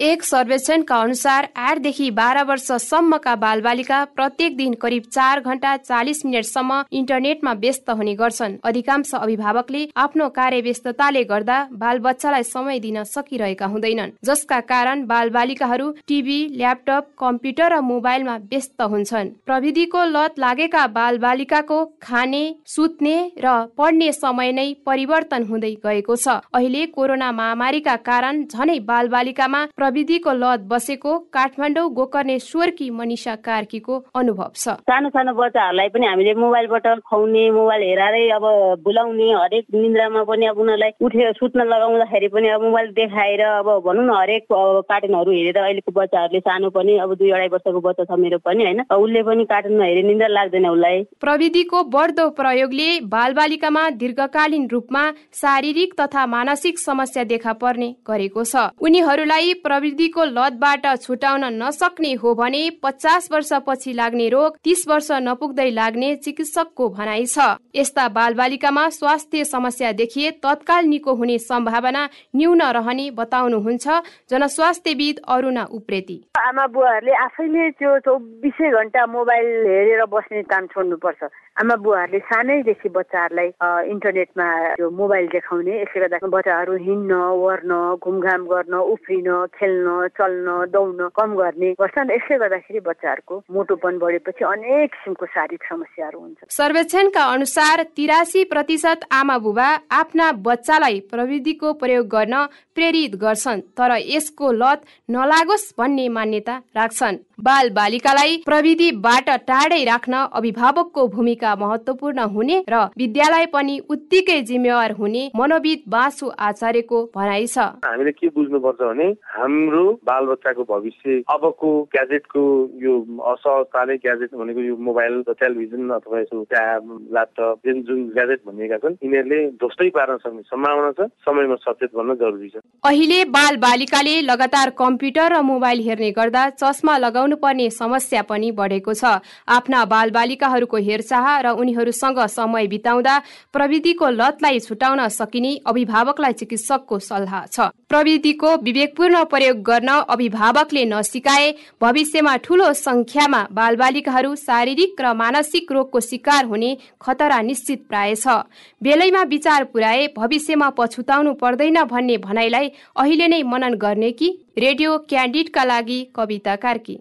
एक सर्वेक्षणका अनुसार आठदेखि बाह्र वर्षसम्मका बालबालिका प्रत्येक दिन करिब चार घण्टा चालिस मिनटसम्म इन्टरनेटमा व्यस्त हुने गर्छन्। अधिकांश अभिभावकले आफ्नो कार्य व्यस्तताले गर्दा बाल बच्चालाई समय दिन सकिरहेका हुँदैनन्। जसका कारण बाल बालिकाहरू टिभी ल्यापटप कम्प्युटर र मोबाइलमा व्यस्त हुन्छन्। प्रविधिको लत लागेका बाल बालिकाको खाने सुत्ने र पढ्ने समय नै परिवर्तन हुँदै गएको छ। अहिले कोरोना महामारीका कारण झनै बाल बालिकामा प्रविधिको लत बसेको काठमाडौँ गोकर्णेश्वरकी मनिषा कार्कीको अनुभव छ। सानो सानो बच्चाहरूलाई पनि हामीले मोबाइलबाट खुवाउने मोबाइल हेराएरै अब बुलाउने हरेक निन्द्रामा पनि अब उनीहरूलाई उठेर सुत्न लगाउँदाखेरि पनि अब मोबाइल देखाएर अब भनौँ न हरेक कार्टुनहरू हेरेर अहिलेको बच्चाहरूले सानो पनि अब दुई अढाई वर्षको बच्चा छ मेरो पनि होइन? उसले पनि कार्टुन हेरे निन्द्रा लाग्दैन उसलाई। प्रविधिको बढ्दो प्रयोगले बालबालिकामा दीर्घकालीन रूपमा शारीरिक तथा मानसिक समस्या देखा पर्ने गरेको छ। उनीहरूलाई प्रविधिको लतबाट छुटाउन नसक्ने हो भने पचास वर्षपछि लाग्ने रोग तीस वर्ष नपुग्दै लाग्ने चिकित्सकको भनाइ छ। यस्ता बालबालिकामा स्वास्थ्य समस्या देखिए तत्काल निको हुने सम्भावना न्यून रहने बताउनुहुन्छ जनस्वास्थ्यविद अरुणा उप्रेती। आमा बुवाहरूले आफैले त्यो चौबिसै घन्टा मोबाइल हेरेर बस्ने काम छोड्नुपर्छ। आमा बुवाहरूले सानैदेखि बच्चाहरूलाई इन्टरनेटमा मोबाइल देखाउने यसले गर्दा बच्चाहरू हिँड्न ओर्न घुमघाम गर्न उफ्रिन खेल्न चल्न दौड्न कम गर्ने गर्छन्। यसले गर्दाखेरि बच्चाहरूको मोटोपन बढेपछि अनेक किसिमको शारीरिक समस्याहरू हुन्छ। सर्वेक्षणका अनुसार तिरासी प्रतिशत आमा बुबा आफ्ना बच्चालाई प्रविधिको प्रयोग गर्न प्रेरित गर्छन् तर यसको लत नलागोस् भन्ने मान्यता राख्छन्। बाल बालिकालाई प्रविधिबाट टाढै राख्न अभिभावकको भूमिका महत्वपूर्ण हुने र विद्यालय पनि उत्तिकै जिम्मेवार हुने मनोविद बासु आचार्यको भनाइ छ। हामीले के बुझ्नुपर्छ भने हाम्रो बाल बच्चाको भविष्य अबको ग्याजेटको यो असहजता नै ग्याजेट भनेको यो मोबाइल टेलिभिजन अथवा यसो ट्याब ल्यापटप जुन जुन ग्याजेट भनिएका छन् यिनीहरूले ध्वस्तै पार्न सक्ने सम्भावना छ। समयमा सचेत भन्न जरुरी छ। अहिले बाल बालिकाले लगातार कम्प्युटर र मोबाइल हेर्ने गर्दा चस्मा लगाउनु पर्ने समस्या पनि बढेको छ। आफ्ना बाल बालिकाहरूको हेरचाह र उनीहरूसँग समय बिताउँदा प्रविधिको लतलाई छुटाउन सकिने अभिभावकलाई चिकित्सकको सल्लाह छ। प्रविधिको विवेकपूर्ण प्रयोग गर्न अभिभावकले नसिकाए। भविष्यमा ठूलो संख्यामा बालबालिकाहरू शारीरिक र मानसिक रोगको शिकार हुने खतरा निश्चित प्राय छ। बेलैमा विचार पुर्याए भविष्यमा पछुताउनु पर्दैन भन्ने भनाइलाई अहिले नै मनन गर्ने कि रेडियो क्यान्डिडका लागि कविता कार्की।